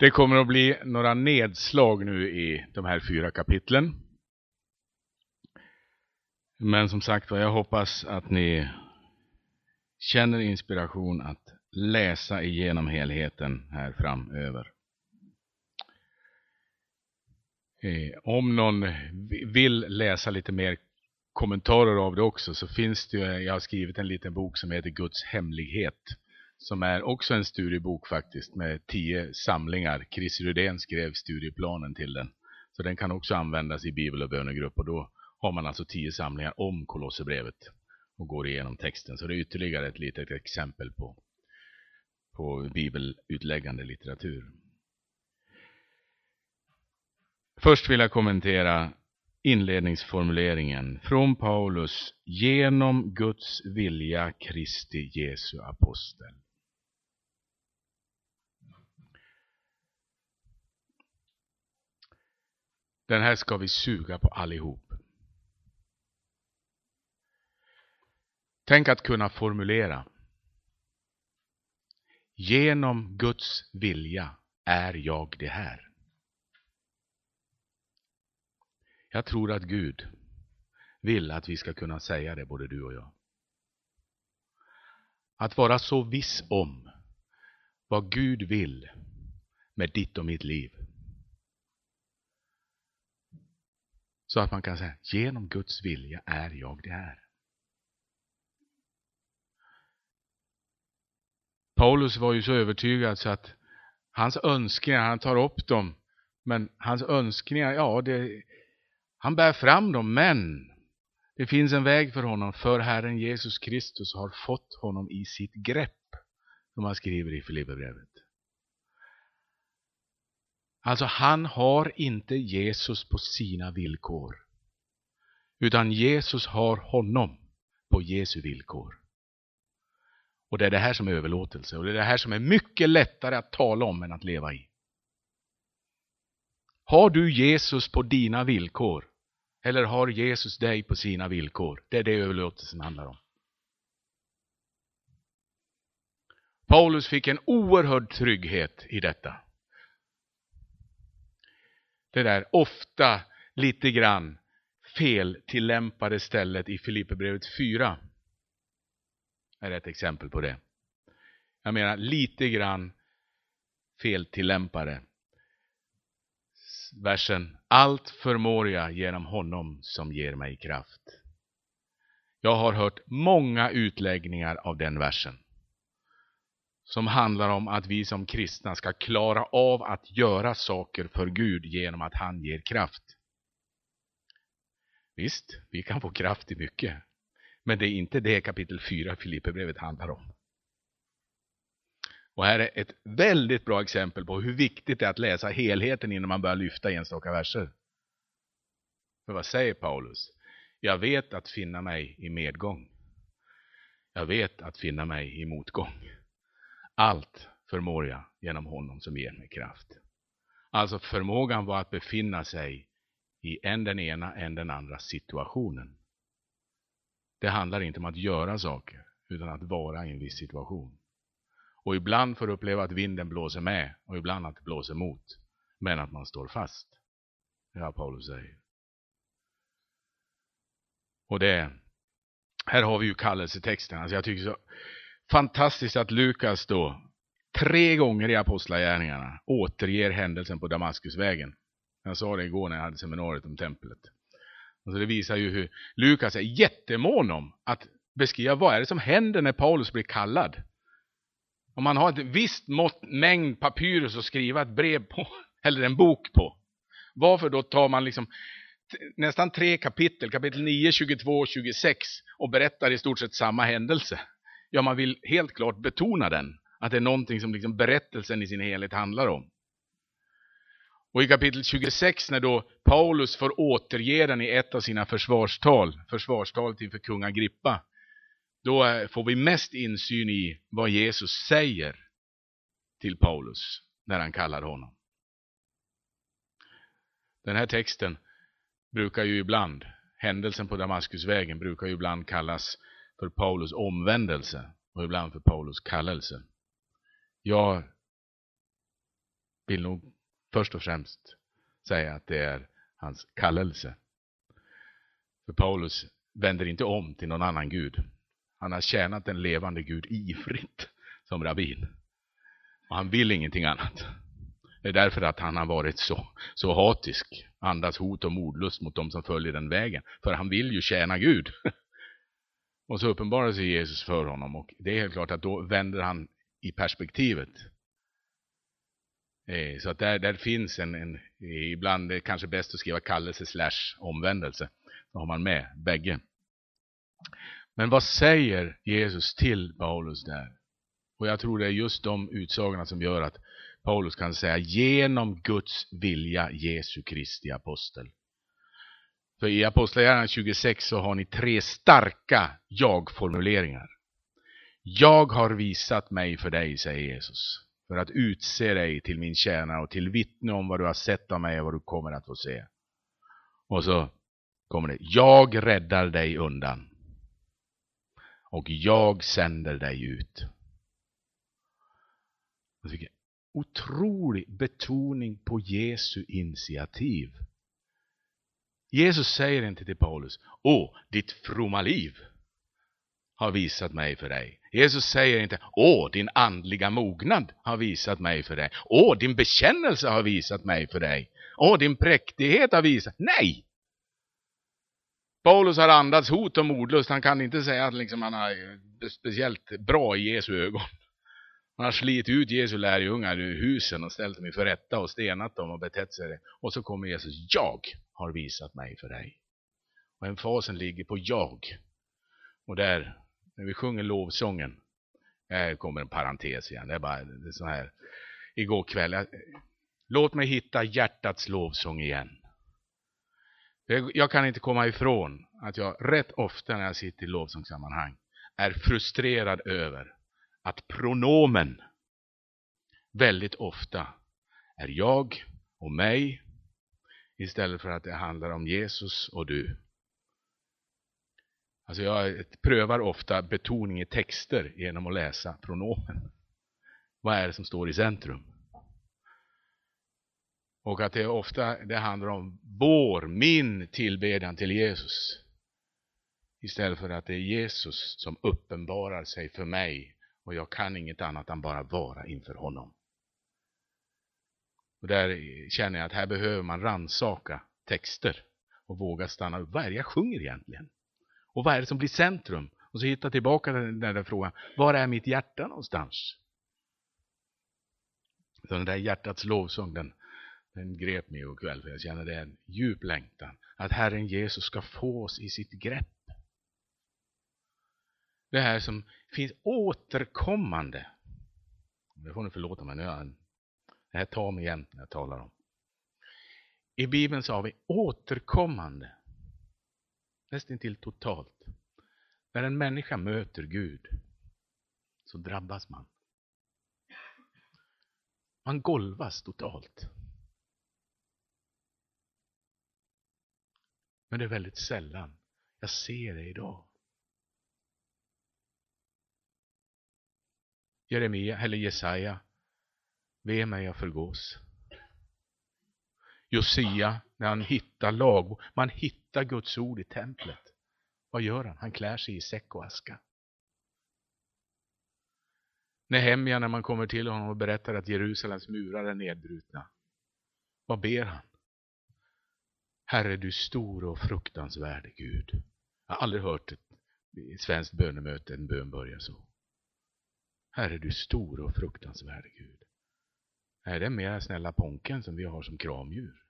Det kommer att bli några nedslag nu i de här fyra kapitlen. Men som sagt jag hoppas att ni känner inspiration att läsa igenom helheten här framöver. Eh, om någon vill läsa lite mer kommentarer av det också så finns det jag har skrivit en liten bok som heter Guds hemlighet som är också en studiebok faktiskt med tio samlingar. Chris Rudén skrev studieplanen till den. Så den kan också användas i bibel och bönegrupp och då har man alltså tio samlingar om Kolosserbrevet och går igenom texten. Så det är ytterligare ett litet exempel på, på bibelutläggande litteratur. Först vill jag kommentera inledningsformuleringen från Paulus genom Guds vilja Kristi Jesu apostel. Den här ska vi suga på allihop. Tänk att kunna formulera. Genom Guds vilja är jag det här. Jag tror att Gud vill att vi ska kunna säga det, både du och jag. Att vara så viss om vad Gud vill med ditt och mitt liv. Så att man kan säga, genom Guds vilja är jag det här. Paulus var ju så övertygad så att hans önskningar, han tar upp dem, men hans önskningar, ja, det, han bär fram dem, men det finns en väg för honom, för Herren Jesus Kristus har fått honom i sitt grepp, som han skriver i Filipperbrevet. Alltså, han har inte Jesus på sina villkor, utan Jesus har honom på Jesu villkor. Och det är det här som är överlåtelse, och det är det här som är mycket lättare att tala om än att leva i. Har du Jesus på dina villkor? Eller har Jesus dig på sina villkor? Det är det överlåtelsen handlar om. Paulus fick en oerhörd trygghet i detta. Det där ofta lite grann feltillämpade stället i Filipperbrevet 4 är ett exempel på det. Jag menar lite grann feltillämpade versen Allt förmår jag genom honom som ger mig kraft. Jag har hört många utläggningar av den versen. Som handlar om att vi som kristna ska klara av att göra saker för Gud genom att han ger kraft. Visst, vi kan få kraft i mycket. Men det är inte det kapitel 4 Filipperbrevet handlar om. Och här är ett väldigt bra exempel på hur viktigt det är att läsa helheten innan man börjar lyfta enstaka verser. För vad säger Paulus? Jag vet att finna mig i medgång. Jag vet att finna mig i motgång. Allt förmår jag genom honom som ger mig kraft. Alltså förmågan var att befinna sig i en den ena, en den andra situationen. Det handlar inte om att göra saker, utan att vara i en viss situation. Och ibland får du uppleva att vinden blåser med och ibland att det blåser mot. Men att man står fast. Det är vad Paulus säger. Och det, här har vi ju kallelsetexten. Alltså jag tycker så fantastiskt att Lukas då tre gånger i Apostlagärningarna återger händelsen på Damaskusvägen. Jag sa det igår när jag hade seminariet om templet. Alltså det visar ju hur Lukas är jättemån om att beskriva vad är det som händer när Paulus blir kallad. Om man har ett visst mått, mängd papyrus att skriva ett brev på, eller en bok på. Varför då tar man liksom nästan tre kapitel, kapitel 9, 22 och 26 och berättar i stort sett samma händelse? Ja, man vill helt klart betona den, att det är någonting som liksom berättelsen i sin helhet handlar om. Och i kapitel 26 när då Paulus får återge den i ett av sina försvarstal, försvarstalet inför kung Agrippa, då eh, får vi mest insyn i vad Jesus säger till Paulus när han kallar honom. Den här texten brukar ju ibland, händelsen på Damaskusvägen brukar ju ibland kallas för Paulus omvändelse och ibland för Paulus kallelse. Jag vill nog först och främst säga att det är hans kallelse. För Paulus vänder inte om till någon annan gud. Han har tjänat den levande Gud ifritt som rabbin. Och han vill ingenting annat. Det är därför att han har varit så, så hatisk, andas hot och mordlust mot dem som följer den vägen. För han vill ju tjäna Gud. Och så uppenbarar sig Jesus för honom och det är helt klart att då vänder han i perspektivet. Eh, så att där, där finns en, en eh, ibland är det kanske bäst att skriva kallelse slash omvändelse. Då har man med bägge. Men vad säger Jesus till Paulus där? Och jag tror det är just de utsagorna som gör att Paulus kan säga genom Guds vilja Jesu Kristi apostel. För i Apostlagärningarna 26 så har ni tre starka jag-formuleringar. Jag har visat mig för dig, säger Jesus, för att utse dig till min tjänare och till vittne om vad du har sett av mig och vad du kommer att få se. Och så kommer det, jag räddar dig undan. Och jag sänder dig ut. Otrolig betoning på Jesu initiativ. Jesus säger inte till Paulus, åh, ditt fromma liv har visat mig för dig. Jesus säger inte, åh, din andliga mognad har visat mig för dig. Åh, din bekännelse har visat mig för dig. Åh, din präktighet har visat. Nej! Paulus har andats hot och mordlust. Han kan inte säga att liksom han är speciellt bra i Jesu ögon. Han har slitit ut Jesu lärjungar ur husen och ställt dem inför rätta och stenat dem och betett sig. Och så kommer Jesus, jag har visat mig för dig. Och emfasen ligger på jag. Och där, när vi sjunger lovsången, här kommer en parentes igen, det är bara det är så här. Igår kväll, jag, låt mig hitta hjärtats lovsång igen. Jag kan inte komma ifrån att jag rätt ofta när jag sitter i lovsångssammanhang är frustrerad över att pronomen väldigt ofta är jag och mig istället för att det handlar om Jesus och du. Alltså jag prövar ofta betoning i texter genom att läsa pronomen. Vad är det som står i centrum? Och att det ofta det handlar om vår, min tillbedjan till Jesus. Istället för att det är Jesus som uppenbarar sig för mig och jag kan inget annat än bara vara inför honom. Och där känner jag att här behöver man ransaka texter och våga stanna upp. Vad är det jag sjunger egentligen? Och vad är det som blir centrum? Och så hitta tillbaka den där frågan. Var är mitt hjärta någonstans? Så den där hjärtats lovsång, den, den grep mig ikväll. För jag känner det är en djup längtan. Att Herren Jesus ska få oss i sitt grepp. Det här som finns återkommande. Det får ni förlåta mig, nu är det här tar mig jämt när jag talar om. I Bibeln så har vi återkommande, nästan till totalt. När en människa möter Gud så drabbas man. Man golvas totalt. Men det är väldigt sällan jag ser det idag. Jeremia, eller Jesaja Ve mig, jag förgås. Josia, när han hittar lag, man hittar Guds ord i templet. Vad gör han? Han klär sig i säck och aska. Nehemja, när man kommer till honom och berättar att Jerusalems murar är nedbrutna. Vad ber han? Herre, du stor och fruktansvärde Gud. Jag har aldrig hört ett svenskt bönemöte en bön börja så. Herre, du stor och fruktansvärde Gud. Är det mera snälla ponken som vi har som kramdjur?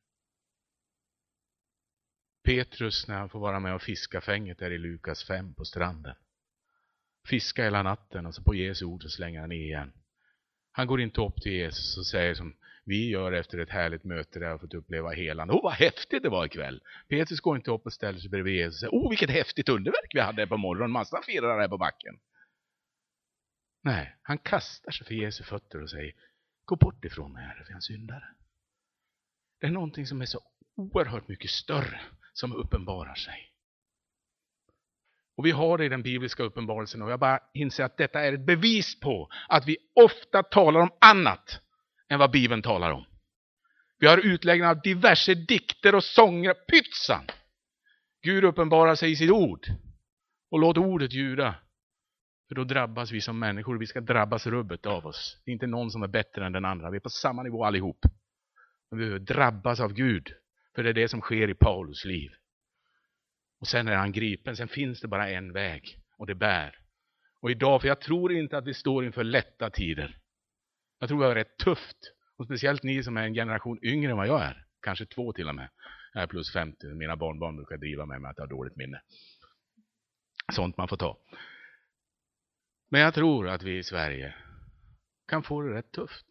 Petrus när han får vara med och fiska fänget där i Lukas 5 på stranden. Fiska hela natten och så på Jesu ord så slänger han i igen. Han går inte upp till Jesus och säger som vi gör efter ett härligt möte där jag fått uppleva helande. Åh, vad häftigt det var ikväll. Petrus går inte upp och ställer sig bredvid Jesus och säger, åh, vilket häftigt underverk vi hade på morgonen. Massa firare här på backen. Nej, han kastar sig för Jesu fötter och säger, Gå bort ifrån mig, Herre, för jag är en syndare. Det är någonting som är så oerhört mycket större som uppenbarar sig. Och vi har det i den bibliska uppenbarelsen och jag bara inser att detta är ett bevis på att vi ofta talar om annat än vad Bibeln talar om. Vi har utläggningar av diverse dikter och sånger. Pytsan! Gud uppenbarar sig i sitt ord. Och låt ordet ljuda. För då drabbas vi som människor. Vi ska drabbas rubbet av oss. Det är inte någon som är bättre än den andra. Vi är på samma nivå allihop. Men vi behöver drabbas av Gud. För det är det som sker i Paulus liv. Och sen är han gripen. Sen finns det bara en väg. Och det bär. Och idag, för jag tror inte att vi står inför lätta tider. Jag tror det har rätt tufft. Och speciellt ni som är en generation yngre än vad jag är. Kanske två till och med. Jag är plus 50. Mina barnbarn brukar driva med mig med att jag har dåligt minne. Sånt man får ta. Men jag tror att vi i Sverige kan få det rätt tufft.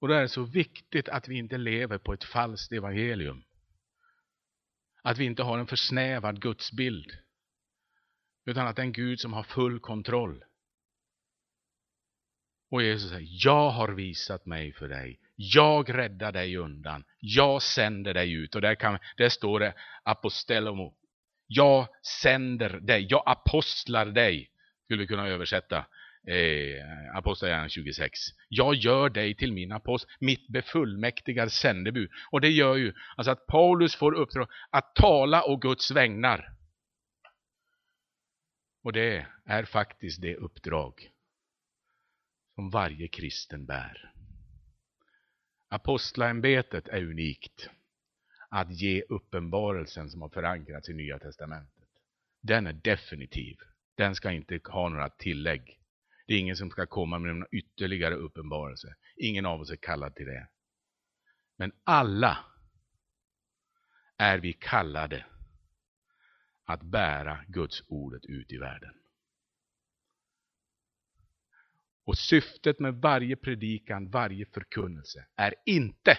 Och då är det så viktigt att vi inte lever på ett falskt evangelium. Att vi inte har en försnävad gudsbild. Utan att det är en Gud som har full kontroll. Och Jesus säger, jag har visat mig för dig. Jag räddar dig undan. Jag sänder dig ut. Och där, kan, där står det apostelomo. Jag sänder dig. Jag apostlar dig. Skulle vi kunna översätta eh, Apostlagärningarna 26. Jag gör dig till min apostel, mitt befullmäktigade sändebud. Och det gör ju alltså att Paulus får uppdrag att tala å Guds vägnar. Och det är faktiskt det uppdrag som varje kristen bär. Apostlaämbetet är unikt. Att ge uppenbarelsen som har förankrats i Nya Testamentet. Den är definitiv. Den ska inte ha några tillägg. Det är ingen som ska komma med någon ytterligare uppenbarelse. Ingen av oss är kallad till det. Men alla är vi kallade att bära Guds ordet ut i världen. Och syftet med varje predikan, varje förkunnelse är inte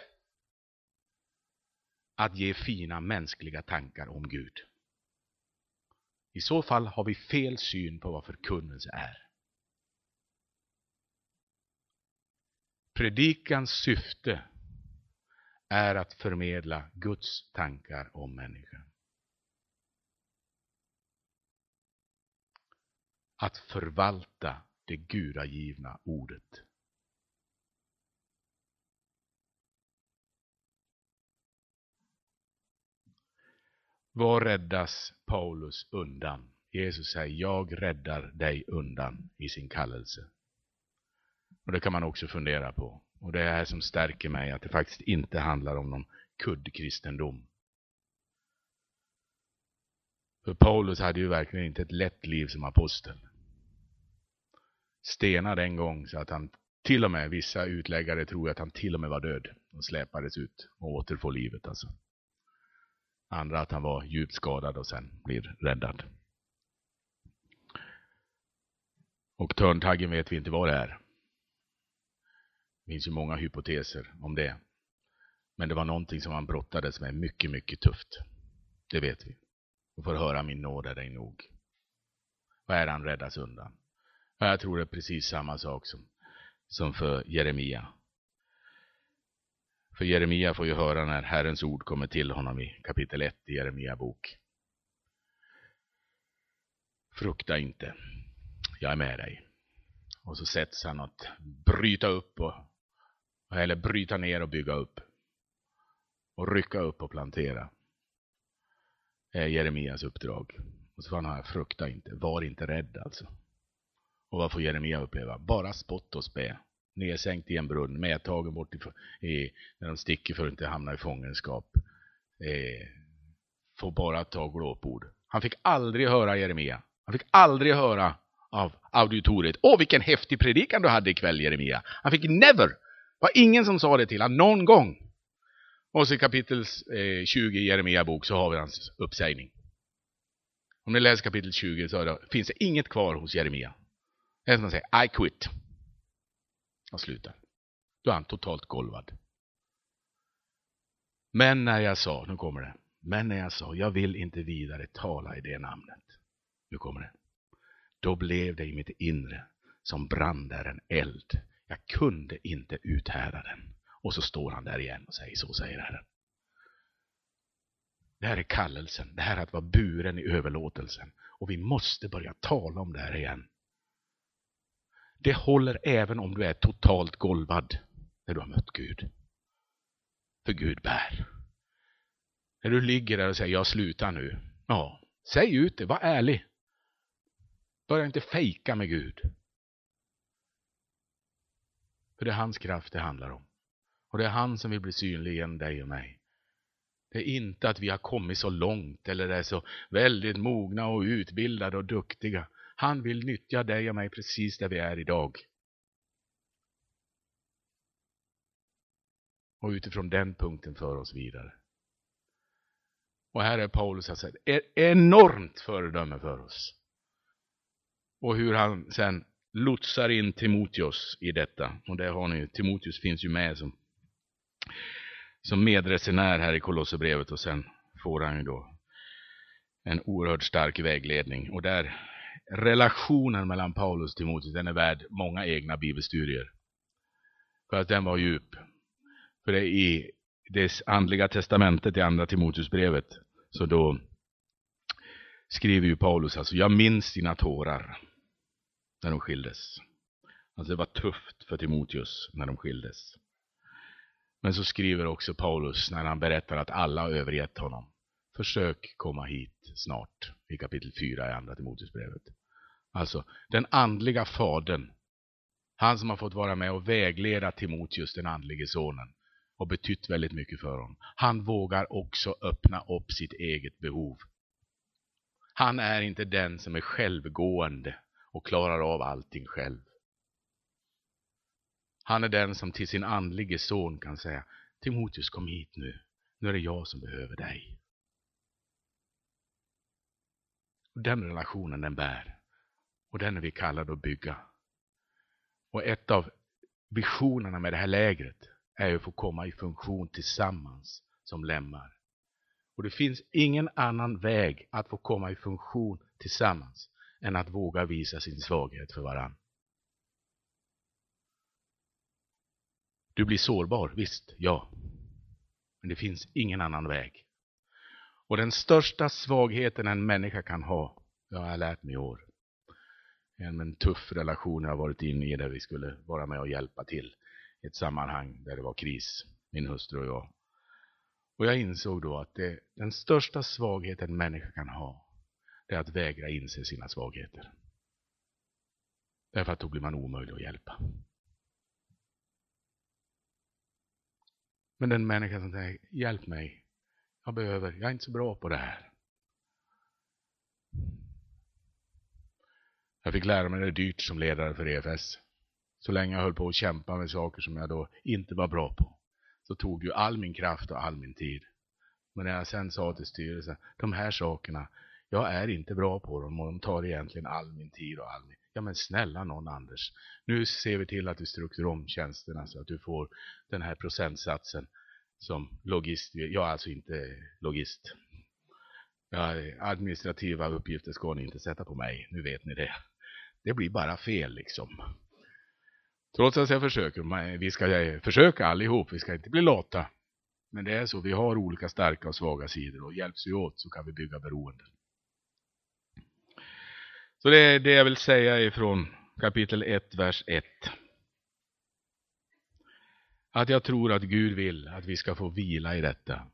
att ge fina mänskliga tankar om Gud. I så fall har vi fel syn på vad förkunnelse är. Predikans syfte är att förmedla Guds tankar om människan. Att förvalta det gudagivna ordet. Vad räddas Paulus undan? Jesus säger, jag räddar dig undan i sin kallelse. Och det kan man också fundera på. Och det är här som stärker mig att det faktiskt inte handlar om någon kuddkristendom. För Paulus hade ju verkligen inte ett lätt liv som apostel. Stenad en gång så att han till och med, vissa utläggare tror att han till och med var död och släpades ut och återfår livet alltså. Andra att han var djupt skadad och sen blir räddad. Och törntaggen vet vi inte vad det är. Det finns ju många hypoteser om det. Men det var någonting som han brottades med mycket, mycket tufft. Det vet vi. Och får höra min nåd är dig nog. Vad är han räddas undan? Jag tror det är precis samma sak som, som för Jeremia. För Jeremia får ju höra när Herrens ord kommer till honom i kapitel 1 i Jeremia bok. Frukta inte, jag är med dig. Och så sätts han att bryta upp och, eller bryta ner och bygga upp. Och rycka upp och plantera. Det är Jeremias uppdrag. Och så får han höra, frukta inte, var inte rädd alltså. Och vad får Jeremia uppleva? Bara spott och spä nedsänkt i en brunn, medtagen bort i, i, när de sticker för att inte hamna i fångenskap. Eh, får bara ta glåpord. Han fick aldrig höra Jeremia. Han fick aldrig höra av auditoriet. Åh, vilken häftig predikan du hade ikväll, Jeremia. Han fick never. Det var ingen som sa det till honom någon gång. Och så i kapitel eh, 20 i Jeremia bok så har vi hans uppsägning. Om ni läser kapitel 20 så det, finns det inget kvar hos Jeremia. Det är som att säga, I quit. Han slutar. Då är han totalt golvad. Men när jag sa, nu kommer det. Men när jag sa, jag vill inte vidare tala i det namnet. Nu kommer det. Då blev det i mitt inre som brann där en eld. Jag kunde inte uthärda den. Och så står han där igen och säger, så säger Herren. Det här är kallelsen, det här är att vara buren i överlåtelsen. Och vi måste börja tala om det här igen. Det håller även om du är totalt golvad när du har mött Gud. För Gud bär. När du ligger där och säger jag slutar nu. Ja, säg ut det, var ärlig. Börja inte fejka med Gud. För det är hans kraft det handlar om. Och det är han som vill bli synlig genom dig och mig. Det är inte att vi har kommit så långt eller är så väldigt mogna och utbildade och duktiga. Han vill nyttja dig och mig precis där vi är idag. Och utifrån den punkten för oss vidare. Och här är Paulus alltså ett enormt föredöme för oss. Och hur han sen lotsar in Timoteus i detta. Och det har ni, ju, Timoteus finns ju med som, som medresenär här i Kolosserbrevet och sen får han ju då en oerhört stark vägledning. Och där relationen mellan Paulus och Timoteus, den är värd många egna bibelstudier. För att den var djup. För det är i det andliga testamentet i andra Timoteusbrevet, så då skriver ju Paulus alltså, jag minns dina tårar när de skildes. Alltså det var tufft för Timoteus när de skildes. Men så skriver också Paulus när han berättar att alla har övergett honom. Försök komma hit snart i kapitel 4 i andra Timoteusbrevet. Alltså den andliga fadern, han som har fått vara med och vägleda Timoteus, den andlige sonen, och betytt väldigt mycket för honom. Han vågar också öppna upp sitt eget behov. Han är inte den som är självgående och klarar av allting själv. Han är den som till sin andlige son kan säga Timoteus kom hit nu, nu är det jag som behöver dig. Den relationen den bär. Och den är vi kallade att bygga. Och ett av visionerna med det här lägret är att få komma i funktion tillsammans som lemmar. Och det finns ingen annan väg att få komma i funktion tillsammans än att våga visa sin svaghet för varann. Du blir sårbar, visst, ja. Men det finns ingen annan väg. Och den största svagheten en människa kan ha, det har jag lärt mig i år. En tuff relation jag varit inne i där vi skulle vara med och hjälpa till i ett sammanhang där det var kris, min hustru och jag. Och jag insåg då att det, den största svagheten en människa kan ha, det är att vägra inse sina svagheter. Därför att då blir man omöjlig att hjälpa. Men den människa som säger, hjälp mig, jag behöver, jag är inte så bra på det här. Jag fick lära mig det dyrt som ledare för EFS. Så länge jag höll på att kämpa med saker som jag då inte var bra på, så tog ju all min kraft och all min tid. Men när jag sen sa till styrelsen, de här sakerna, jag är inte bra på dem och de tar egentligen all min tid och all min... Ja men snälla någon Anders, nu ser vi till att du strukturerar om tjänsterna så att du får den här procentsatsen som logist. Jag är alltså inte logist. Ja, administrativa uppgifter ska ni inte sätta på mig, nu vet ni det. Det blir bara fel liksom. Trots att jag försöker, vi ska försöka allihop, vi ska inte bli lata. Men det är så, vi har olika starka och svaga sidor och hjälps vi åt så kan vi bygga beroenden. Så det är det jag vill säga ifrån kapitel 1, vers 1. Att jag tror att Gud vill att vi ska få vila i detta.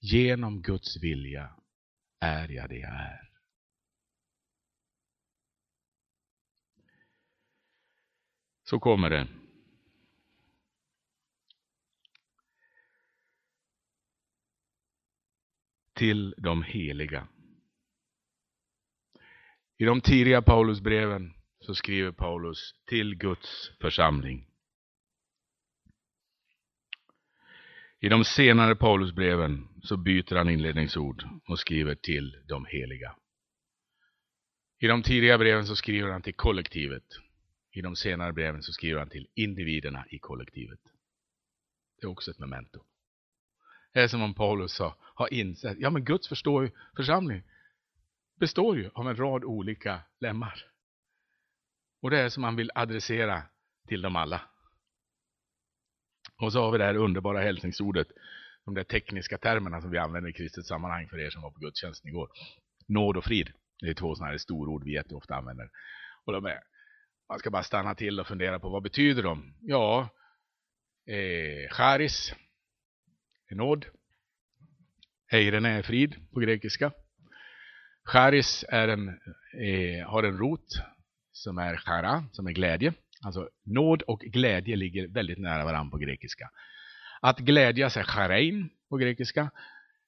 Genom Guds vilja är jag det jag är. Så kommer det. Till de heliga. I de tidiga Paulusbreven så skriver Paulus till Guds församling. I de senare Paulusbreven så byter han inledningsord och skriver till de heliga. I de tidiga breven så skriver han till kollektivet. I de senare breven så skriver han till individerna i kollektivet. Det är också ett memento. Det är som om Paulus sa, har insett, ja men Guds förstår ju, församling består ju av en rad olika lemmar. Och det är som han vill adressera till dem alla. Och så har vi det här underbara hälsningsordet, de där tekniska termerna som vi använder i kristet sammanhang för er som var på gudstjänsten igår. Nåd och frid, det är två sådana här storord vi jätteofta använder. Och de är man ska bara stanna till och fundera på vad betyder de? Ja, eh, charis är nåd. Heiren är frid på grekiska. Charis är en, eh, har en rot som är chara, som är glädje. Alltså nåd och glädje ligger väldigt nära varandra på grekiska. Att glädjas är charein på grekiska.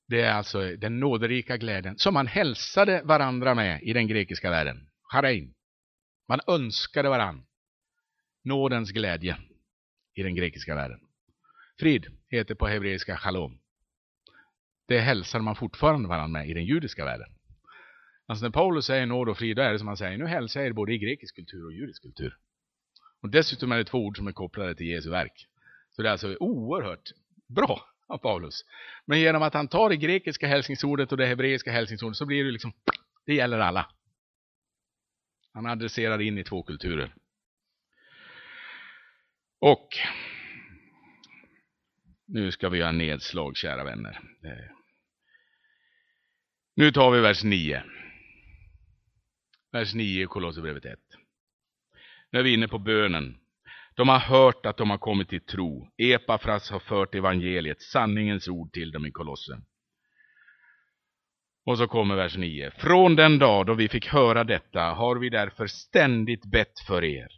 Det är alltså den nåderika glädjen som man hälsade varandra med i den grekiska världen. Charein. Man önskade varandra. Nådens glädje i den grekiska världen. Frid heter på hebreiska shalom. Det hälsar man fortfarande varandra med i den judiska världen. Alltså när Paulus säger nåd och frid, då är det som han säger, nu hälsar jag er både i grekisk kultur och judisk kultur. Och dessutom är det två ord som är kopplade till Jesu verk. Så det är alltså oerhört bra av Paulus. Men genom att han tar det grekiska hälsningsordet och det hebreiska hälsningsordet så blir det liksom, det gäller alla. Han adresserar in i två kulturer. Och nu ska vi göra nedslag, kära vänner. Nu tar vi vers 9. Vers 9 i Kolosserbrevet 1. Nu är vi inne på bönen. De har hört att de har kommit till tro. Epafras har fört evangeliet, sanningens ord till dem i Kolossen. Och så kommer vers 9. Från den dag då vi fick höra detta har vi därför ständigt bett för er.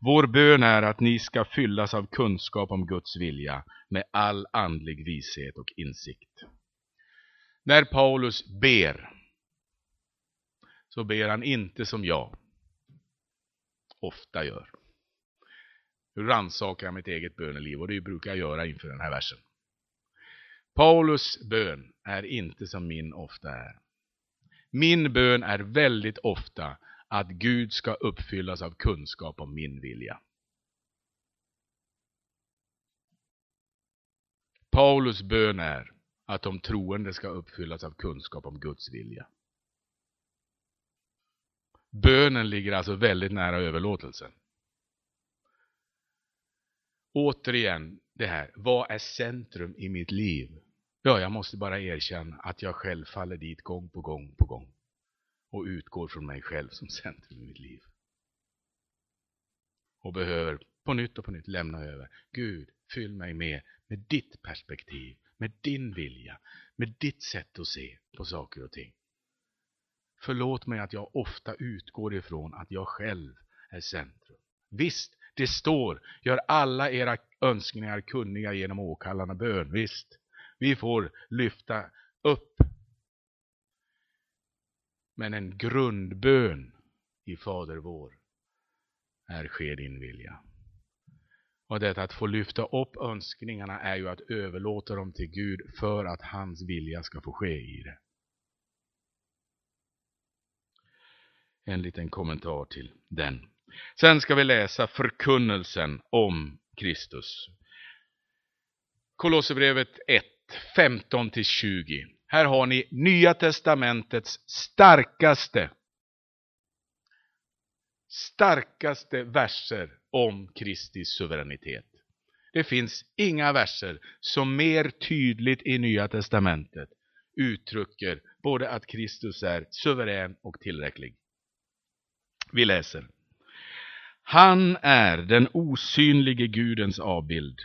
Vår bön är att ni ska fyllas av kunskap om Guds vilja med all andlig vishet och insikt. När Paulus ber så ber han inte som jag ofta gör. Hur rannsakar jag mitt eget böneliv och det brukar jag göra inför den här versen. Paulus bön är inte som min ofta är. Min bön är väldigt ofta att Gud ska uppfyllas av kunskap om min vilja. Paulus bön är att de troende ska uppfyllas av kunskap om Guds vilja. Bönen ligger alltså väldigt nära överlåtelsen. Återigen det här, vad är centrum i mitt liv? Ja, jag måste bara erkänna att jag själv faller dit gång på gång på gång och utgår från mig själv som centrum i mitt liv. Och behöver på nytt och på nytt lämna över. Gud, fyll mig med, med ditt perspektiv, med din vilja, med ditt sätt att se på saker och ting. Förlåt mig att jag ofta utgår ifrån att jag själv är centrum. Visst, det står, gör alla era önskningar kunniga genom åkallande bön. Visst, vi får lyfta upp. Men en grundbön i Fader vår är ske din vilja. Och detta att få lyfta upp önskningarna är ju att överlåta dem till Gud för att hans vilja ska få ske i det. En liten kommentar till den. Sen ska vi läsa förkunnelsen om Kristus. Kolosserbrevet 1, 15-20. Här har ni Nya Testamentets starkaste starkaste verser om Kristi suveränitet. Det finns inga verser som mer tydligt i Nya Testamentet uttrycker både att Kristus är suverän och tillräcklig. Vi läser. Han är den osynlige Gudens avbild,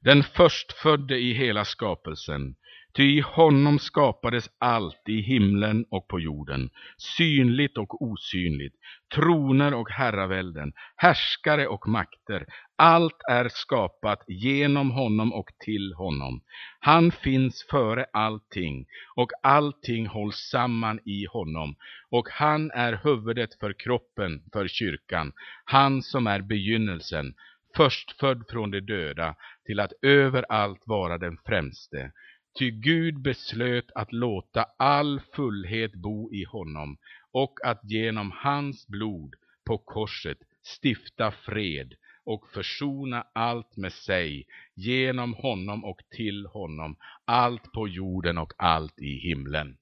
den förstfödde i hela skapelsen. Ty i honom skapades allt i himlen och på jorden, synligt och osynligt, troner och herravälden, härskare och makter. Allt är skapat genom honom och till honom. Han finns före allting och allting hålls samman i honom. Och han är huvudet för kroppen, för kyrkan, han som är begynnelsen, förstfödd från de döda, till att överallt vara den främste. Ty Gud beslöt att låta all fullhet bo i honom och att genom hans blod på korset stifta fred och försona allt med sig genom honom och till honom, allt på jorden och allt i himlen.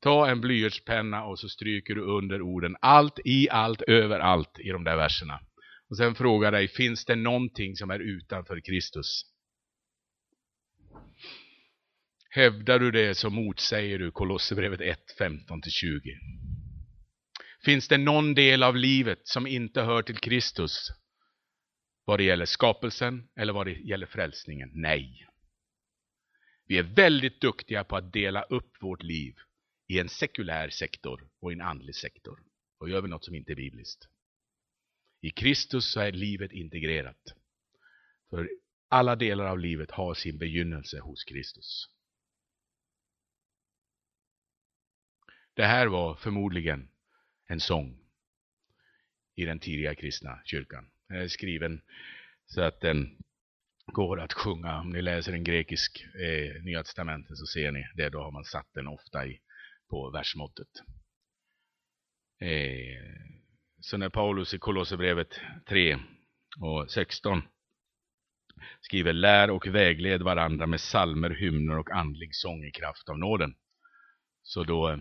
Ta en blyertspenna och så stryker du under orden allt i allt överallt i de där verserna. Och sen frågar dig, finns det någonting som är utanför Kristus? Hävdar du det så motsäger du Kolosserbrevet 1, 15-20. Finns det någon del av livet som inte hör till Kristus? Vad det gäller skapelsen eller vad det gäller frälsningen? Nej. Vi är väldigt duktiga på att dela upp vårt liv i en sekulär sektor och en andlig sektor. Då gör vi något som inte är bibliskt. I Kristus så är livet integrerat. För alla delar av livet har sin begynnelse hos Kristus. Det här var förmodligen en sång i den tidiga kristna kyrkan. Den är skriven så att den går att sjunga. Om ni läser en grekisk eh, Nya Testamentet så ser ni det. Då har man satt den ofta i, på versmåttet. Eh, så när Paulus i Kolosserbrevet 3 och 16 skriver lär och vägled varandra med salmer, hymner och andlig sång i kraft av nåden. Så då eh,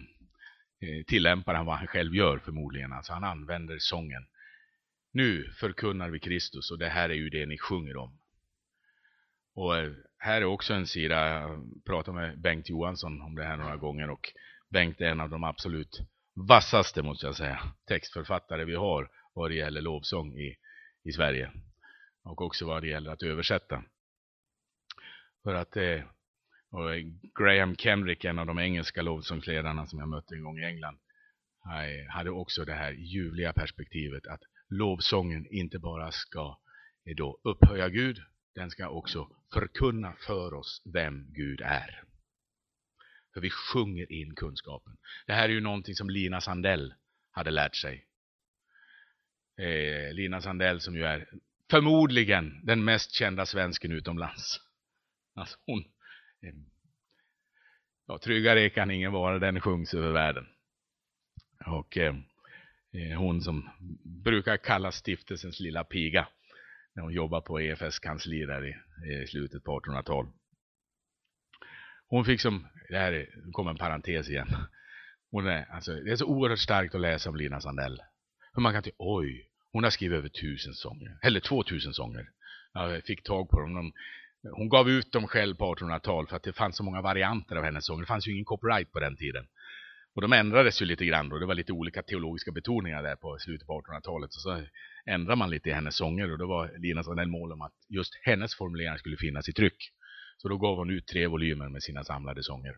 Eh, tillämpar han vad han själv gör förmodligen. Alltså han använder sången. Nu förkunnar vi Kristus och det här är ju det ni sjunger om. Och eh, här är också en sida, jag pratade med Bengt Johansson om det här några gånger och Bengt är en av de absolut vassaste, måste jag säga, textförfattare vi har vad det gäller lovsång i, i Sverige. Och också vad det gäller att översätta. För att eh, Eh, Graham Kenrick, en av de engelska lovsångsledarna som jag mötte en gång i England, eh, hade också det här ljuvliga perspektivet att lovsången inte bara ska eh, då upphöja Gud, den ska också förkunna för oss vem Gud är. För vi sjunger in kunskapen. Det här är ju någonting som Lina Sandell hade lärt sig. Eh, Lina Sandell som ju är förmodligen den mest kända svensken utomlands. Alltså hon, Mm. ja, tryggare kan ingen vara, den sjungs över världen. Och eh, eh hon som brukar kallas stiftelsens lilla piga när hon jobbar på EFS kansli där i, i slutet på 1800-talet. Hon fick som, det här kommer en parentes igen. Hon är, alltså, det är så oerhört starkt att läsa om Lina Sandell. Hur man kan tycka, oj, hon har skrivit över tusen sånger. Eller två tusen sånger. Jag fick tag på dem. Hon gav ut dem själv på 1800-talet för att det fanns så många varianter av hennes sånger. Det fanns ju ingen copyright på den tiden. Och de ändrades ju lite grann då. Det var lite olika teologiska betoningar där på slutet på 1800-talet. Så, så ändrade man lite i hennes sånger och då var Lina Sandell mål om att just hennes formuleringar skulle finnas i tryck. Så då gav hon ut tre volymer med sina samlade sånger.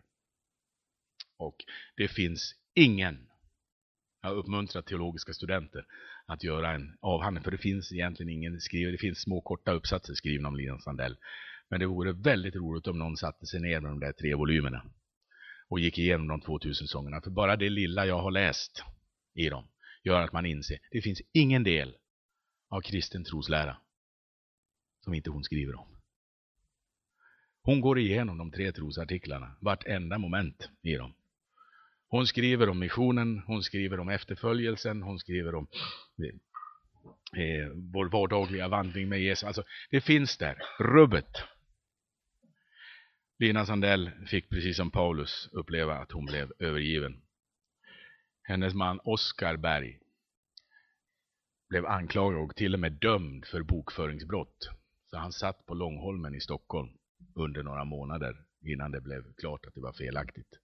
Och det finns ingen, jag uppmuntrar teologiska studenter att göra en avhandling, för det finns egentligen ingen skriven, det finns små korta uppsatser skrivna om Lina Sandell. Men det vore väldigt roligt om någon satte sig ner med de där tre volymerna och gick igenom de 2000 sångerna. För bara det lilla jag har läst i dem gör att man inser det finns ingen del av kristen troslära som inte hon skriver om. Hon går igenom de tre trosartiklarna, vartenda moment i dem. Hon skriver om missionen, hon skriver om efterföljelsen, hon skriver om eh, eh vår vardagliga vandring med Jesus. Alltså, det finns där, rubbet. Lina Sandell fick precis som Paulus uppleva att hon blev övergiven. Hennes man Oskar Berg blev anklagad och till och med dömd för bokföringsbrott. Så han satt på Långholmen i Stockholm under några månader innan det blev klart att det var felaktigt.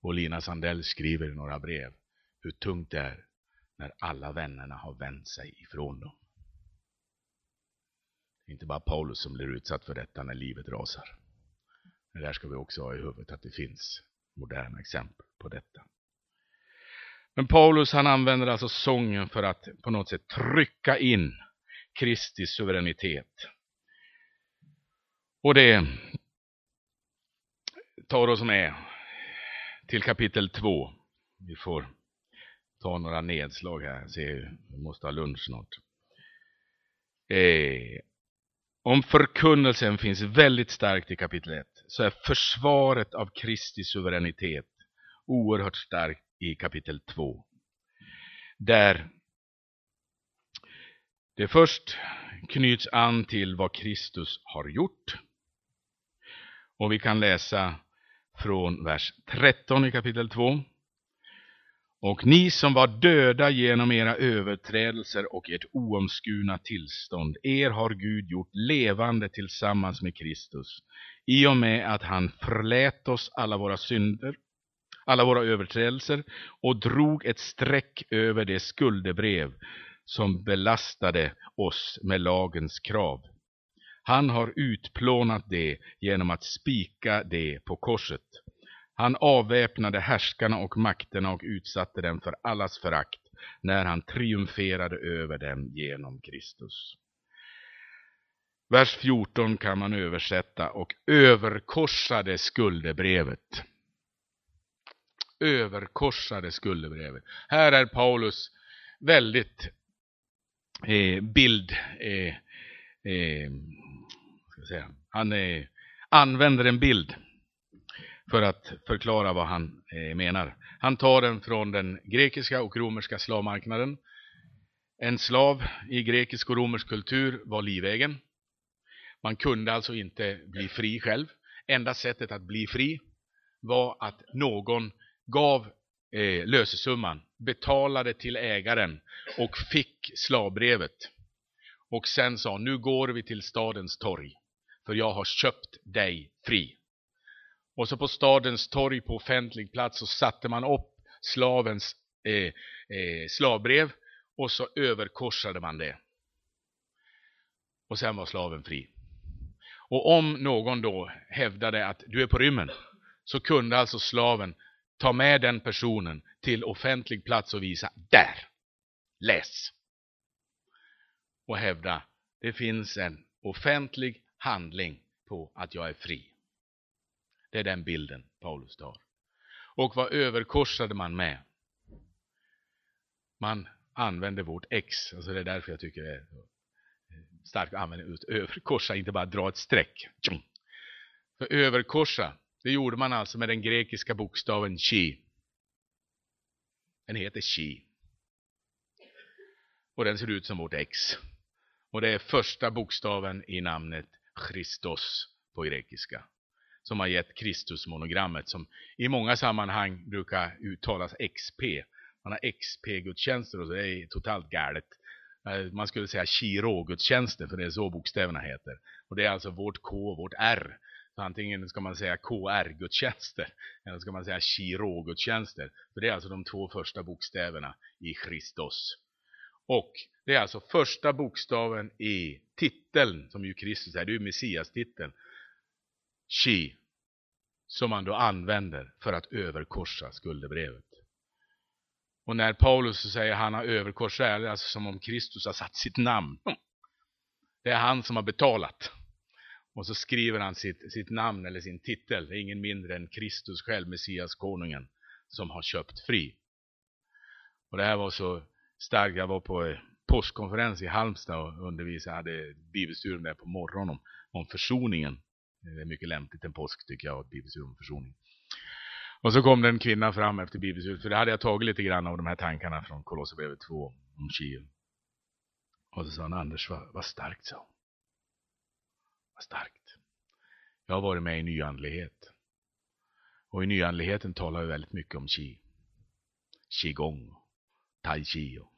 Och Lina Sandell skriver i några brev hur tungt det är när alla vännerna har vänt sig ifrån dem. Det är inte bara Paulus som blir utsatt för detta när livet rasar. Men där ska vi också ha i huvudet att det finns moderna exempel på detta. Men Paulus han använder alltså sången för att på något sätt trycka in Kristi suveränitet. Och det tar oss med till kapitel 2. Vi får ta några nedslag här. Se, vi måste ha lunch snart. Eh, om förkunnelsen finns väldigt starkt i kapitel 1 så är försvaret av Kristi suveränitet oerhört starkt i kapitel 2. Där det först knyts an till vad Kristus har gjort. Och vi kan läsa från vers 13 i kapitel 2. Och ni som var döda genom era överträdelser och ert oomskurna tillstånd, er har Gud gjort levande tillsammans med Kristus, i och med att han förlät oss alla våra synder. alla våra överträdelser och drog ett streck över det skuldebrev som belastade oss med lagens krav. Han har utplånat det genom att spika det på korset. Han avväpnade härskarna och makterna och utsatte dem för allas förakt när han triumferade över dem genom Kristus. Vers 14 kan man översätta och överkorsade skuldebrevet. Överkorsade skuldebrevet. Här är Paulus väldigt eh, bild... Eh, eh, ska säga, han eh, använder en bild för att förklara vad han eh, menar. Han tar den från den grekiska och romerska slavmarknaden. En slav i grekisk och romersk kultur var livägen. Man kunde alltså inte bli fri själv. Enda sättet att bli fri var att någon gav eh, lösesumman, betalade till ägaren och fick slavbrevet. Och sen sa, nu går vi till stadens torg, för jag har köpt dig fri. Och så på stadens torg på offentlig plats så satte man upp slavens eh, eh, slavbrev och så överkorsade man det. Och sen var slaven fri. Och om någon då hävdade att du är på rymmen så kunde alltså slaven ta med den personen till offentlig plats och visa där, läs. Och hävda det finns en offentlig handling på att jag är fri. Det är den bilden Paulus tar. Och vad överkorsade man med? Man använde vårt X, alltså det är därför jag tycker det är starkt att använda just överkorsa, inte bara dra ett streck. För överkorsa, det gjorde man alltså med den grekiska bokstaven chi. Den heter chi. Och den ser ut som vårt X. Och det är första bokstaven i namnet Christos på grekiska. Som har gett Kristusmonogrammet som i många sammanhang brukar uttalas XP. Man har XP-gudstjänster och det är totalt galet. Eh, man skulle säga Chiro-gudstjänster för det är så bokstäverna heter. Och det är alltså vårt K och vårt R. Så antingen ska man säga KR-gudstjänster, eller ska man säga Chiro-gudstjänster. För det är alltså de två första bokstäverna i Kristus. Och det är alltså första bokstaven i titeln, som ju Kristus är, det är ju Messias-titeln. Chi, som man då använder för att överkorsa skuldebrevet. Och när Paulus säger att han har överkorsat är det alltså som om Kristus har satt sitt namn. Det är han som har betalat. Och så skriver han sitt, sitt namn eller sin titel. Det är ingen mindre än Kristus själv, Messias konungen, som har köpt fri. Och det här var så starkt. Jag var på påskkonferens i Halmstad och undervisade. Jag hade bibelstudium där på morgonen om, om försoningen. Det är mycket lämpligt en påsk tycker jag, och Bibels försoning. Och så kom det en kvinna fram efter bibelslutet, för det hade jag tagit lite grann av de här tankarna från Kolosserbrevet 2 om Kiel. Och så sa han, Anders, vad, vad starkt, sa Vad starkt. Jag har varit med i nyandlighet. Och i nyandligheten talar vi väldigt mycket om Qi. Qigong, Tai Chi och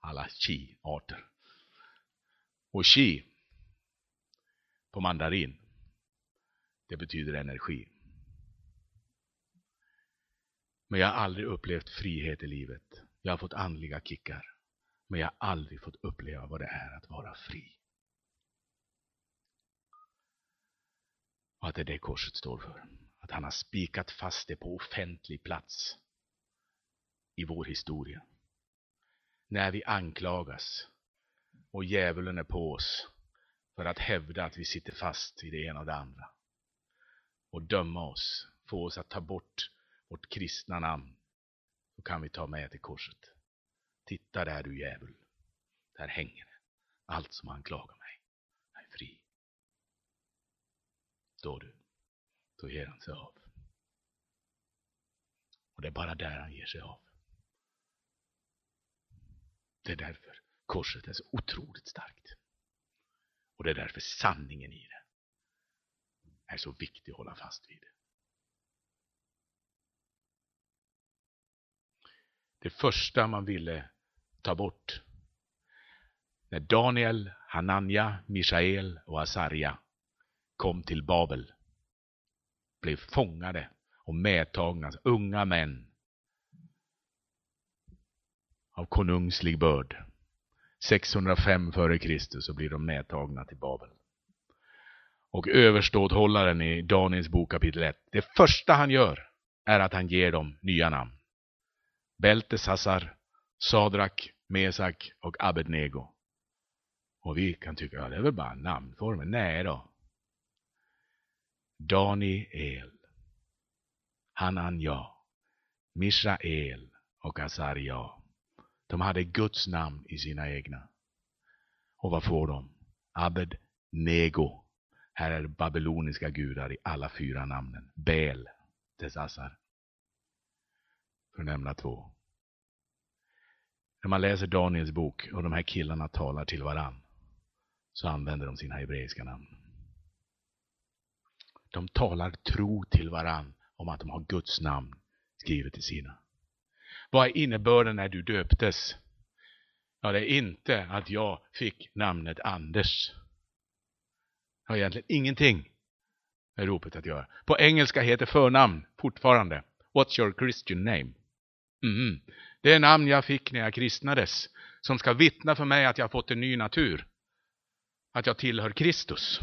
alla Qi-arter. Och Qi på mandarin, det betyder energi. Men jag har aldrig upplevt frihet i livet. Jag har fått andliga kickar. Men jag har aldrig fått uppleva vad det är att vara fri. Och att det är det korset står för. Att han har spikat fast det på offentlig plats i vår historia. När vi anklagas och djävulen är på oss för att hävda att vi sitter fast i det ena och det andra. Och döma oss, få oss att ta bort vårt kristna namn, så kan vi ta med till korset. Titta där du djävul. Där hänger det. Allt som anklagar mig. Jag är fri. Då du, då ger han sig av. Och det är bara där han ger sig av. Det är därför korset är så otroligt starkt. Och det är därför sanningen i det är så viktig att hålla fast vid. det första man ville ta bort. När Daniel, Hananja, Mishael och Asarja kom till Babel, blev fångade och medtagna, unga män av konungslig börd. 605 f.Kr. Så blir de medtagna till Babel. Och överståthållaren i Daniels bok kapitel 1, det första han gör är att han ger dem nya namn. Beltesassar, Sadrak, Mesak och Abednego. Och vi kan tycka, ja det är väl bara namnformen. Nej då. Daniel, Hananja, Mishael och Asaria. De hade Guds namn i sina egna. Och vad får de? Abednego här är det babyloniska gudar i alla fyra namnen. Bel, Tesassar. För att nämna två. När man läser Daniels bok och de här killarna talar till varann så använder de sina hebreiska namn. De talar tro till varann om att de har Guds namn skrivet i sina. Vad är innebörden när du döptes? Ja, det är inte att jag fick namnet Anders. Det har egentligen ingenting med ropet att göra. På engelska heter förnamn fortfarande What's your Christian name? Mm. Det är namn jag fick när jag kristnades som ska vittna för mig att jag har fått en ny natur. Att jag tillhör Kristus.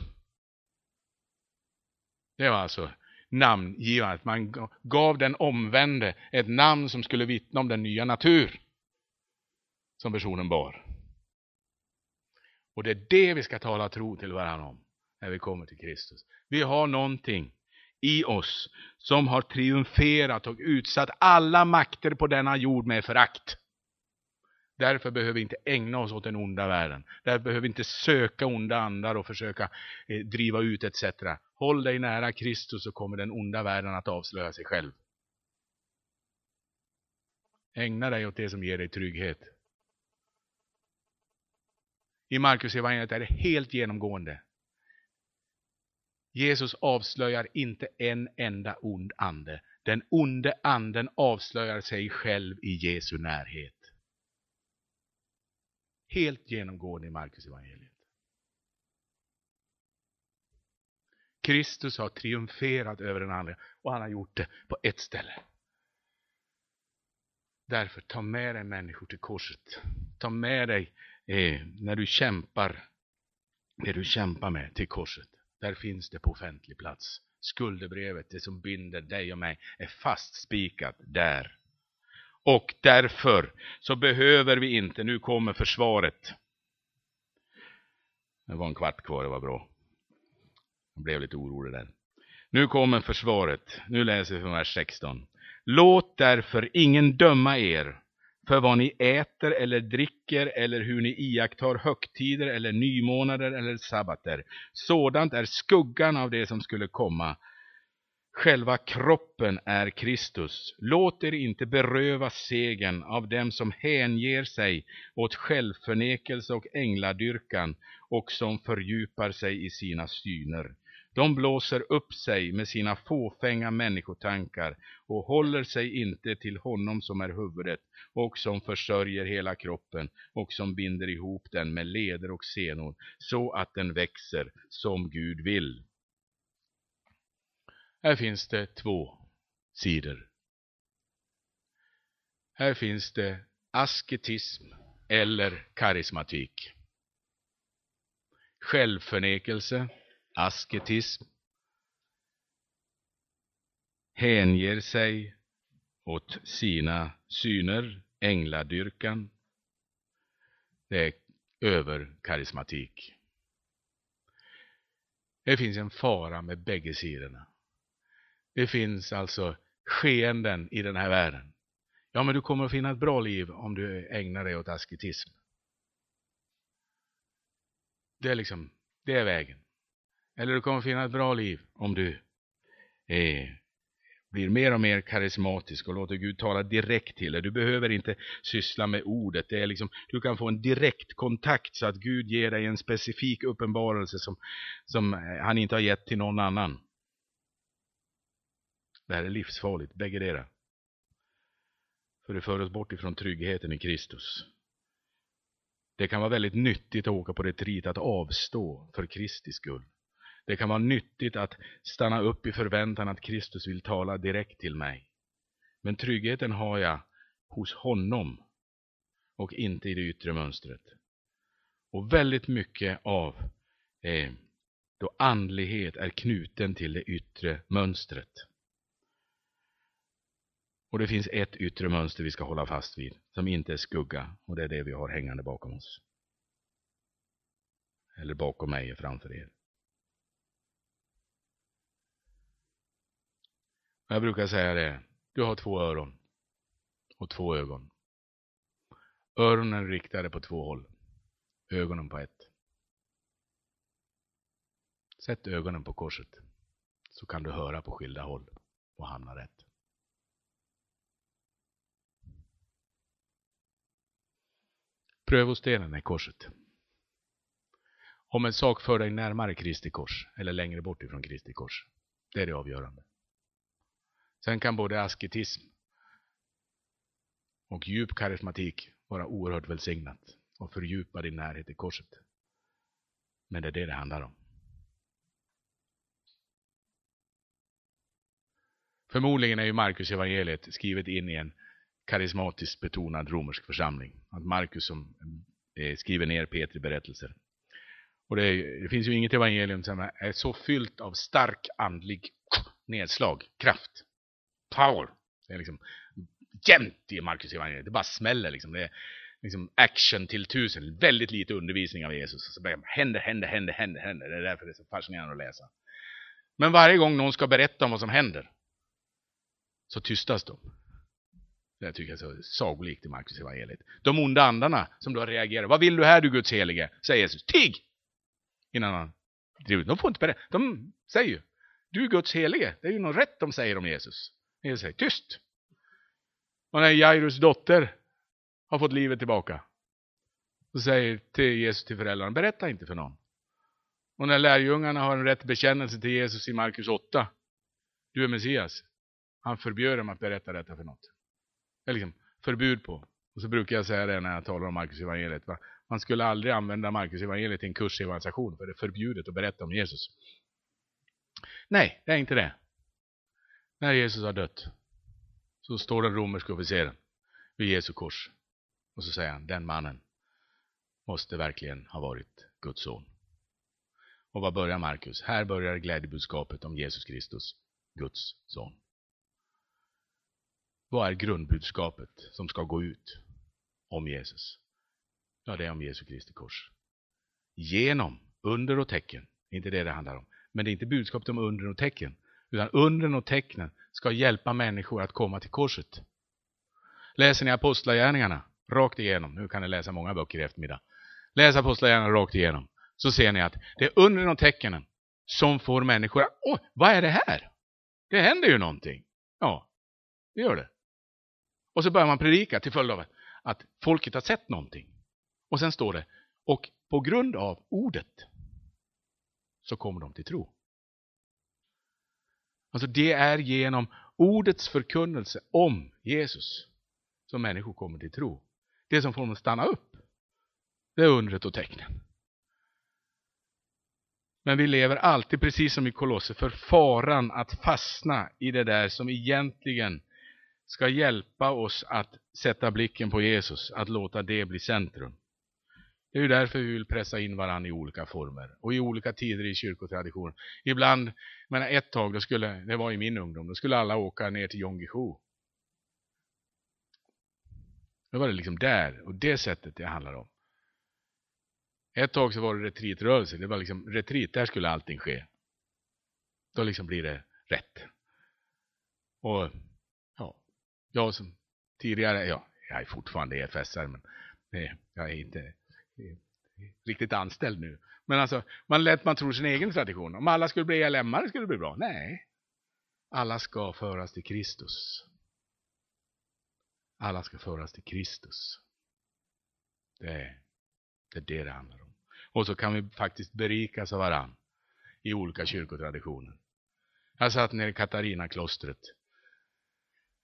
Det var alltså namngivandet. Man gav den omvände ett namn som skulle vittna om den nya natur som personen bar. Och det är det vi ska tala tro till varandra om när vi kommer till Kristus. Vi har någonting i oss som har triumferat och utsatt alla makter på denna jord med förakt. Därför behöver vi inte ägna oss åt den onda världen. Därför behöver vi inte söka onda andar och försöka eh, driva ut etc. Håll dig nära Kristus så kommer den onda världen att avslöja sig själv. Ägna dig åt det som ger dig trygghet. I Markus evangeliet är det helt genomgående. Jesus avslöjar inte en enda ond ande. Den onde anden avslöjar sig själv i Jesu närhet. Helt genomgående i Markus evangeliet. Kristus har triumferat över den andra och han har gjort det på ett ställe. Därför, ta med dig människor till korset. Ta med dig eh, när du kämpar, det du kämpar med till korset. Där finns det på offentlig plats. Skuldebrevet, det som binder dig och mig, är fastspikat där. Och därför så behöver vi inte, nu kommer försvaret. Det var en kvart kvar, det var bra. Jag blev lite orolig där. Nu kommer försvaret. Nu läser vi från vers 16. Låt därför ingen döma er för vad ni äter eller dricker eller hur ni iakttar högtider eller nymånader eller sabbater. Sådant är skuggan av det som skulle komma. Själva kroppen är Kristus. Låt er inte beröva segern av dem som hänger sig åt självförnekelse och ängladyrkan och som fördjupar sig i sina syner. De blåser upp sig med sina fåfänga människotankar och håller sig inte till honom som är huvudet och som försörjer hela kroppen och som binder ihop den med leder och senor så att den växer som Gud vill. Här finns det två sidor. Här finns det asketism eller karismatik. Självförnekelse asketism, hänger sig åt sina syner, ängladyrkan. Det är överkarismatik. Det finns en fara med bägge sidorna. Det finns alltså skeenden i den här världen. Ja, men du kommer att finna ett bra liv om du ägnar dig åt asketism. Det är liksom, det är vägen. Eller du kommer finna ett bra liv om du eh, blir mer och mer karismatisk och låter Gud tala direkt till dig. Du behöver inte syssla med ordet. Det är liksom, du kan få en direkt kontakt så att Gud ger dig en specifik uppenbarelse som, som eh, han inte har gett till någon annan. Det här är livsfarligt, bägge dera. För det för oss bort ifrån tryggheten i Kristus. Det kan vara väldigt nyttigt att åka på retreat, att avstå för Kristi skull. Det kan vara nyttigt att stanna upp i förväntan att Kristus vill tala direkt till mig. Men tryggheten har jag hos honom och inte i det yttre mönstret. Och väldigt mycket av eh, då andlighet är knuten till det yttre mönstret. Och det finns ett yttre mönster vi ska hålla fast vid, som inte är skugga, och det är det vi har hängande bakom oss. Eller bakom mig och framför er. Jag brukar säga det, du har två öron och två ögon. Öronen riktade på två håll, ögonen på ett. Sätt ögonen på korset, så kan du höra på skilda håll och hamna rätt. Prövostenen är korset. Om en sak för dig närmare Kristi kors eller längre bort ifrån Kristi kors, det är det avgörande. Sen kan både asketism och djup karismatik vara oerhört välsignat och fördjupa din närhet till korset. Men det är det det handlar om. Förmodligen är ju Markus evangeliet skrivet in i en karismatiskt betonad romersk församling. Att Markus som eh, skriver ner Petri berättelser. Och det, är, det, finns ju inget evangelium som är så fyllt av stark andlig nedslag, kraft, power. Det är liksom jämt i Markus evangeliet. Det bara smäller liksom. Det är liksom action till tusen. Väldigt lite undervisning av Jesus. Så bara, händer, händer, händer, händer, händer. Det är därför det är så fascinerande att läsa. Men varje gång någon ska berätta om vad som händer så tystas de. Det tycker jag är så sagolikt i Markus evangeliet. De onda andarna som då reagerar. Vad vill du här du Guds helige? Säger Jesus. Tig! Innan han driver ut. De får inte berätta. De säger ju. Du är Guds helige. Det är ju något rätt de säger om Jesus ner sig. tyst. Och när Jairus dotter har fått livet tillbaka. Så säger till Jesus till föräldrarna. Berätta inte för någon. Och när lärjungarna har en rätt bekännelse till Jesus i Markus 8. Du är Messias. Han förbjöd dem att berätta detta för något. Det är liksom förbud på. Och så brukar jag säga det när jag talar om Markus evangeliet. Va? Man skulle aldrig använda Markus evangeliet i en kurs i evangelisation, för det är förbjudet att berätta om Jesus. Nej, det är inte det. När Jesus har dött så står den romerske officeren vid Jesu kors. Och så säger han, den mannen måste verkligen ha varit Guds son. Och vad börjar Markus? Här börjar glädjebudskapet om Jesus Kristus, Guds son. Vad är grundbudskapet som ska gå ut om Jesus? Ja, det är om Jesu Kristi kors. Genom under och tecken, inte det det handlar om. Men det är inte budskapet om under och tecken, utan undren och tecknen ska hjälpa människor att komma till korset. Läser ni Apostlagärningarna rakt igenom, nu kan ni läsa många böcker i eftermiddag. Läs Apostlagärningarna rakt igenom, så ser ni att det är undren och tecknen som får människor att, åh, vad är det här? Det händer ju någonting. Ja, det gör det. Och så börjar man predika till följd av att folket har sett någonting. Och sen står det, och på grund av ordet så kommer de till tro. Alltså det är genom ordets förkunnelse om Jesus som människor kommer till tro. Det som får dem att stanna upp, det är undret och tecknen. Men vi lever alltid, precis som i Kolosser, för faran att fastna i det där som egentligen ska hjälpa oss att sätta blicken på Jesus, att låta det bli centrum. Det är ju därför vi vill pressa in varandra i olika former och i olika tider i kyrkotraditionen. Ibland, men ett tag, då skulle, det var i min ungdom, då skulle alla åka ner till Jongisho. Då var det liksom där, och det sättet det handlar om. Ett tag så var det retreatrörelse, det var liksom retreat, där skulle allting ske. Då liksom blir det rätt. Och ja, jag som tidigare, ja, jag är fortfarande EFS-are, men nej, jag är inte riktigt anställd nu. Men alltså, man lät man tro sin egen tradition. Om alla skulle bli ELM-are skulle det bli bra. Nej. Alla ska föras till Kristus. Alla ska föras till Kristus. Det är, det är det det handlar om. Och så kan vi faktiskt berikas av varann i olika kyrkotraditioner. Jag satt nere i Katarina-klostret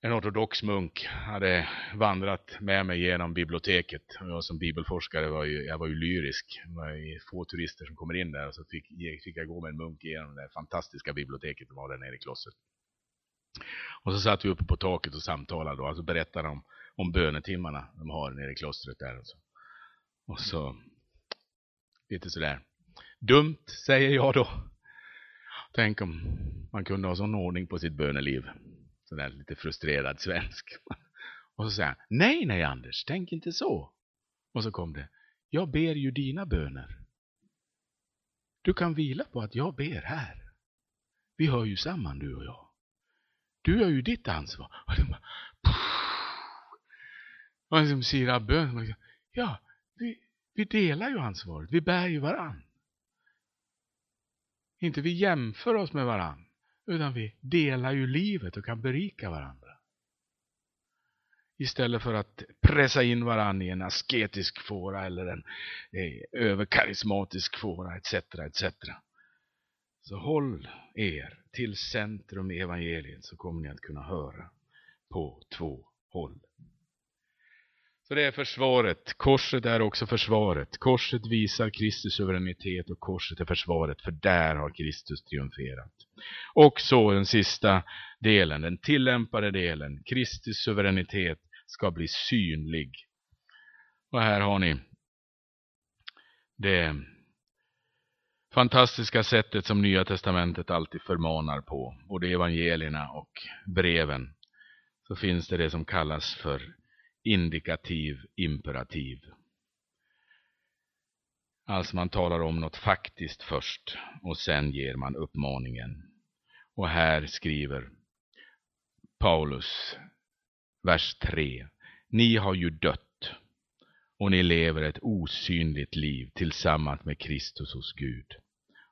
en ortodox munk hade vandrat med mig genom biblioteket. Och jag som bibelforskare var ju, jag var ju lyrisk. Det var ju få turister som kommer in där och så fick, fick jag gå med en munk genom det fantastiska biblioteket som var där nere i klostret. Och så satt vi uppe på taket och samtalade och alltså berättade om, om bönetimmarna de har nere i klostret där. Och så, och så lite sådär. Dumt, säger jag då. Tänk om man kunde ha sån ordning på sitt böneliv. Sådär lite frustrerad svensk. Och så säger han, nej, nej Anders, tänk inte så. Och så kom det, jag ber ju dina böner. Du kan vila på att jag ber här. Vi hör ju samman du och jag. Du har ju ditt ansvar. Och de bara, och liksom sirar bön. Liksom, ja, vi, vi delar ju ansvaret. Vi bär ju varann. Inte vi jämför oss med varann. Utan vi delar ju livet och kan berika varandra. Istället för att pressa in varandra i en asketisk fåra eller en eh, överkarismatisk fåra etc. etc. Så håll er till centrum i evangeliet så kommer ni att kunna höra på två håll. Så det är försvaret. Korset är också försvaret. Korset visar Kristus suveränitet och korset är försvaret, för där har Kristus triumferat. Och så den sista delen, den tillämpade delen. Kristi suveränitet ska bli synlig. Och här har ni det fantastiska sättet som Nya Testamentet alltid förmanar på. Både evangelierna och breven. Så finns det det som kallas för indikativ imperativ. Alltså man talar om något faktiskt först och sen ger man uppmaningen. Och här skriver Paulus, vers 3. Ni har ju dött och ni lever ett osynligt liv tillsammans med Kristus hos Gud.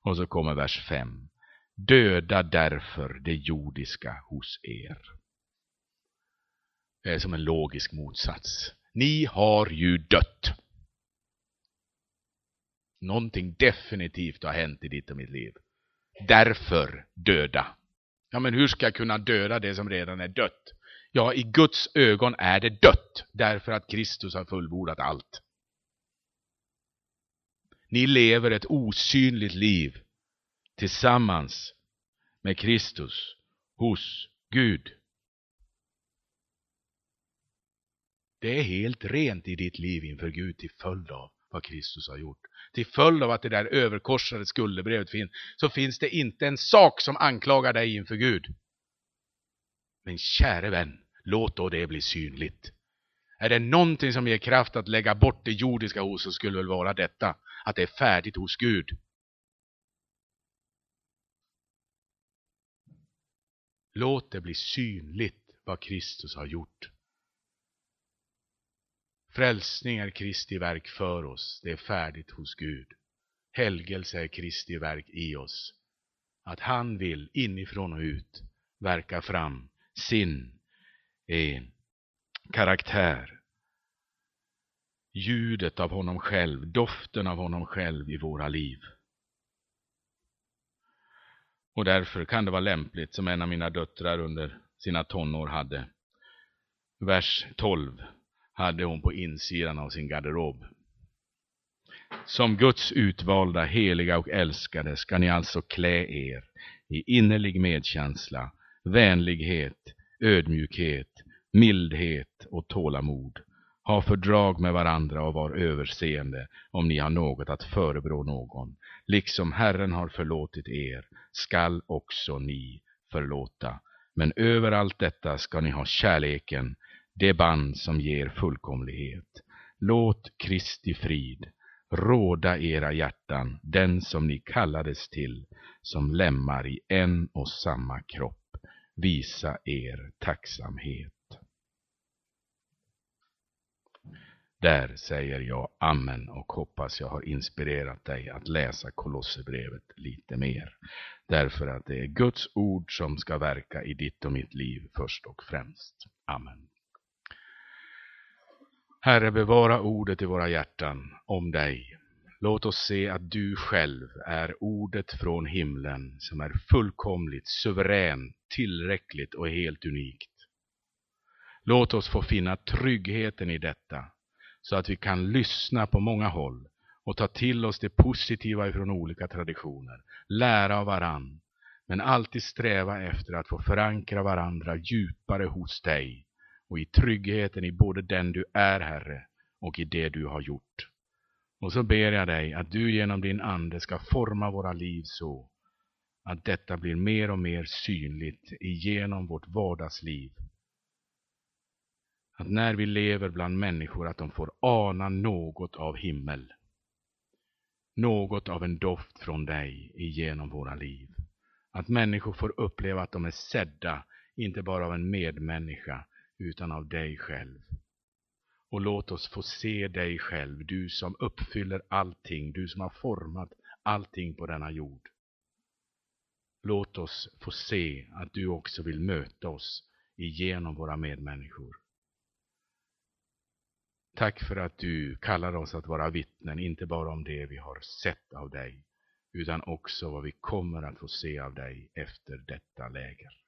Och så kommer vers 5. Döda därför det jordiska hos er. Det är som en logisk motsats. Ni har ju dött. Någonting definitivt har hänt i ditt och mitt liv. Därför döda. Ja, men hur ska jag kunna döda det som redan är dött? Ja, i Guds ögon är det dött, därför att Kristus har fullbordat allt. Ni lever ett osynligt liv tillsammans med Kristus hos Gud. Det är helt rent i ditt liv inför Gud till följd av vad Kristus har gjort. Till följd av att det där överkorsade skuldebrevet finns, så finns det inte en sak som anklagar dig inför Gud. Men käre vän, låt då det bli synligt. Är det någonting som ger kraft att lägga bort det jordiska hos så skulle väl vara detta, att det är färdigt hos Gud. Låt det bli synligt vad Kristus har gjort. Frälsning är Kristi verk för oss, det är färdigt hos Gud. Helgelse är Kristi verk i oss. Att han vill inifrån och ut verka fram sin eh, karaktär. Ljudet av honom själv, doften av honom själv i våra liv. Och därför kan det vara lämpligt, som en av mina döttrar under sina tonår hade, vers 12 hade hon på insidan av sin garderob. Som Guds utvalda, heliga och älskade ska ni alltså klä er i innerlig medkänsla, vänlighet, ödmjukhet, mildhet och tålamod. Ha fördrag med varandra och var överseende om ni har något att förebrå någon. Liksom Herren har förlåtit er skall också ni förlåta. Men över allt detta ska ni ha kärleken, det band som ger fullkomlighet. Låt Kristi frid råda era hjärtan, den som ni kallades till, som lämmar i en och samma kropp. Visa er tacksamhet. Där säger jag amen och hoppas jag har inspirerat dig att läsa Kolosserbrevet lite mer. Därför att det är Guds ord som ska verka i ditt och mitt liv först och främst. Amen. Herre, bevara ordet i våra hjärtan om dig. Låt oss se att du själv är ordet från himlen som är fullkomligt, suveränt, tillräckligt och helt unikt. Låt oss få finna tryggheten i detta, så att vi kan lyssna på många håll och ta till oss det positiva ifrån olika traditioner, lära av varann, men alltid sträva efter att få förankra varandra djupare hos dig och i tryggheten i både den du är, Herre, och i det du har gjort. Och så ber jag dig att du genom din Ande ska forma våra liv så att detta blir mer och mer synligt igenom vårt vardagsliv. Att när vi lever bland människor att de får ana något av himmel. Något av en doft från dig igenom våra liv. Att människor får uppleva att de är sedda, inte bara av en medmänniska, utan av dig själv. Och låt oss få se dig själv, du som uppfyller allting, du som har format allting på denna jord. Låt oss få se att du också vill möta oss igenom våra medmänniskor. Tack för att du kallar oss att vara vittnen, inte bara om det vi har sett av dig, utan också vad vi kommer att få se av dig efter detta läger.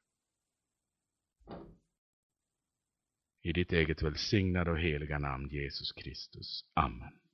I ditt eget välsignade och heliga namn Jesus Kristus. Amen.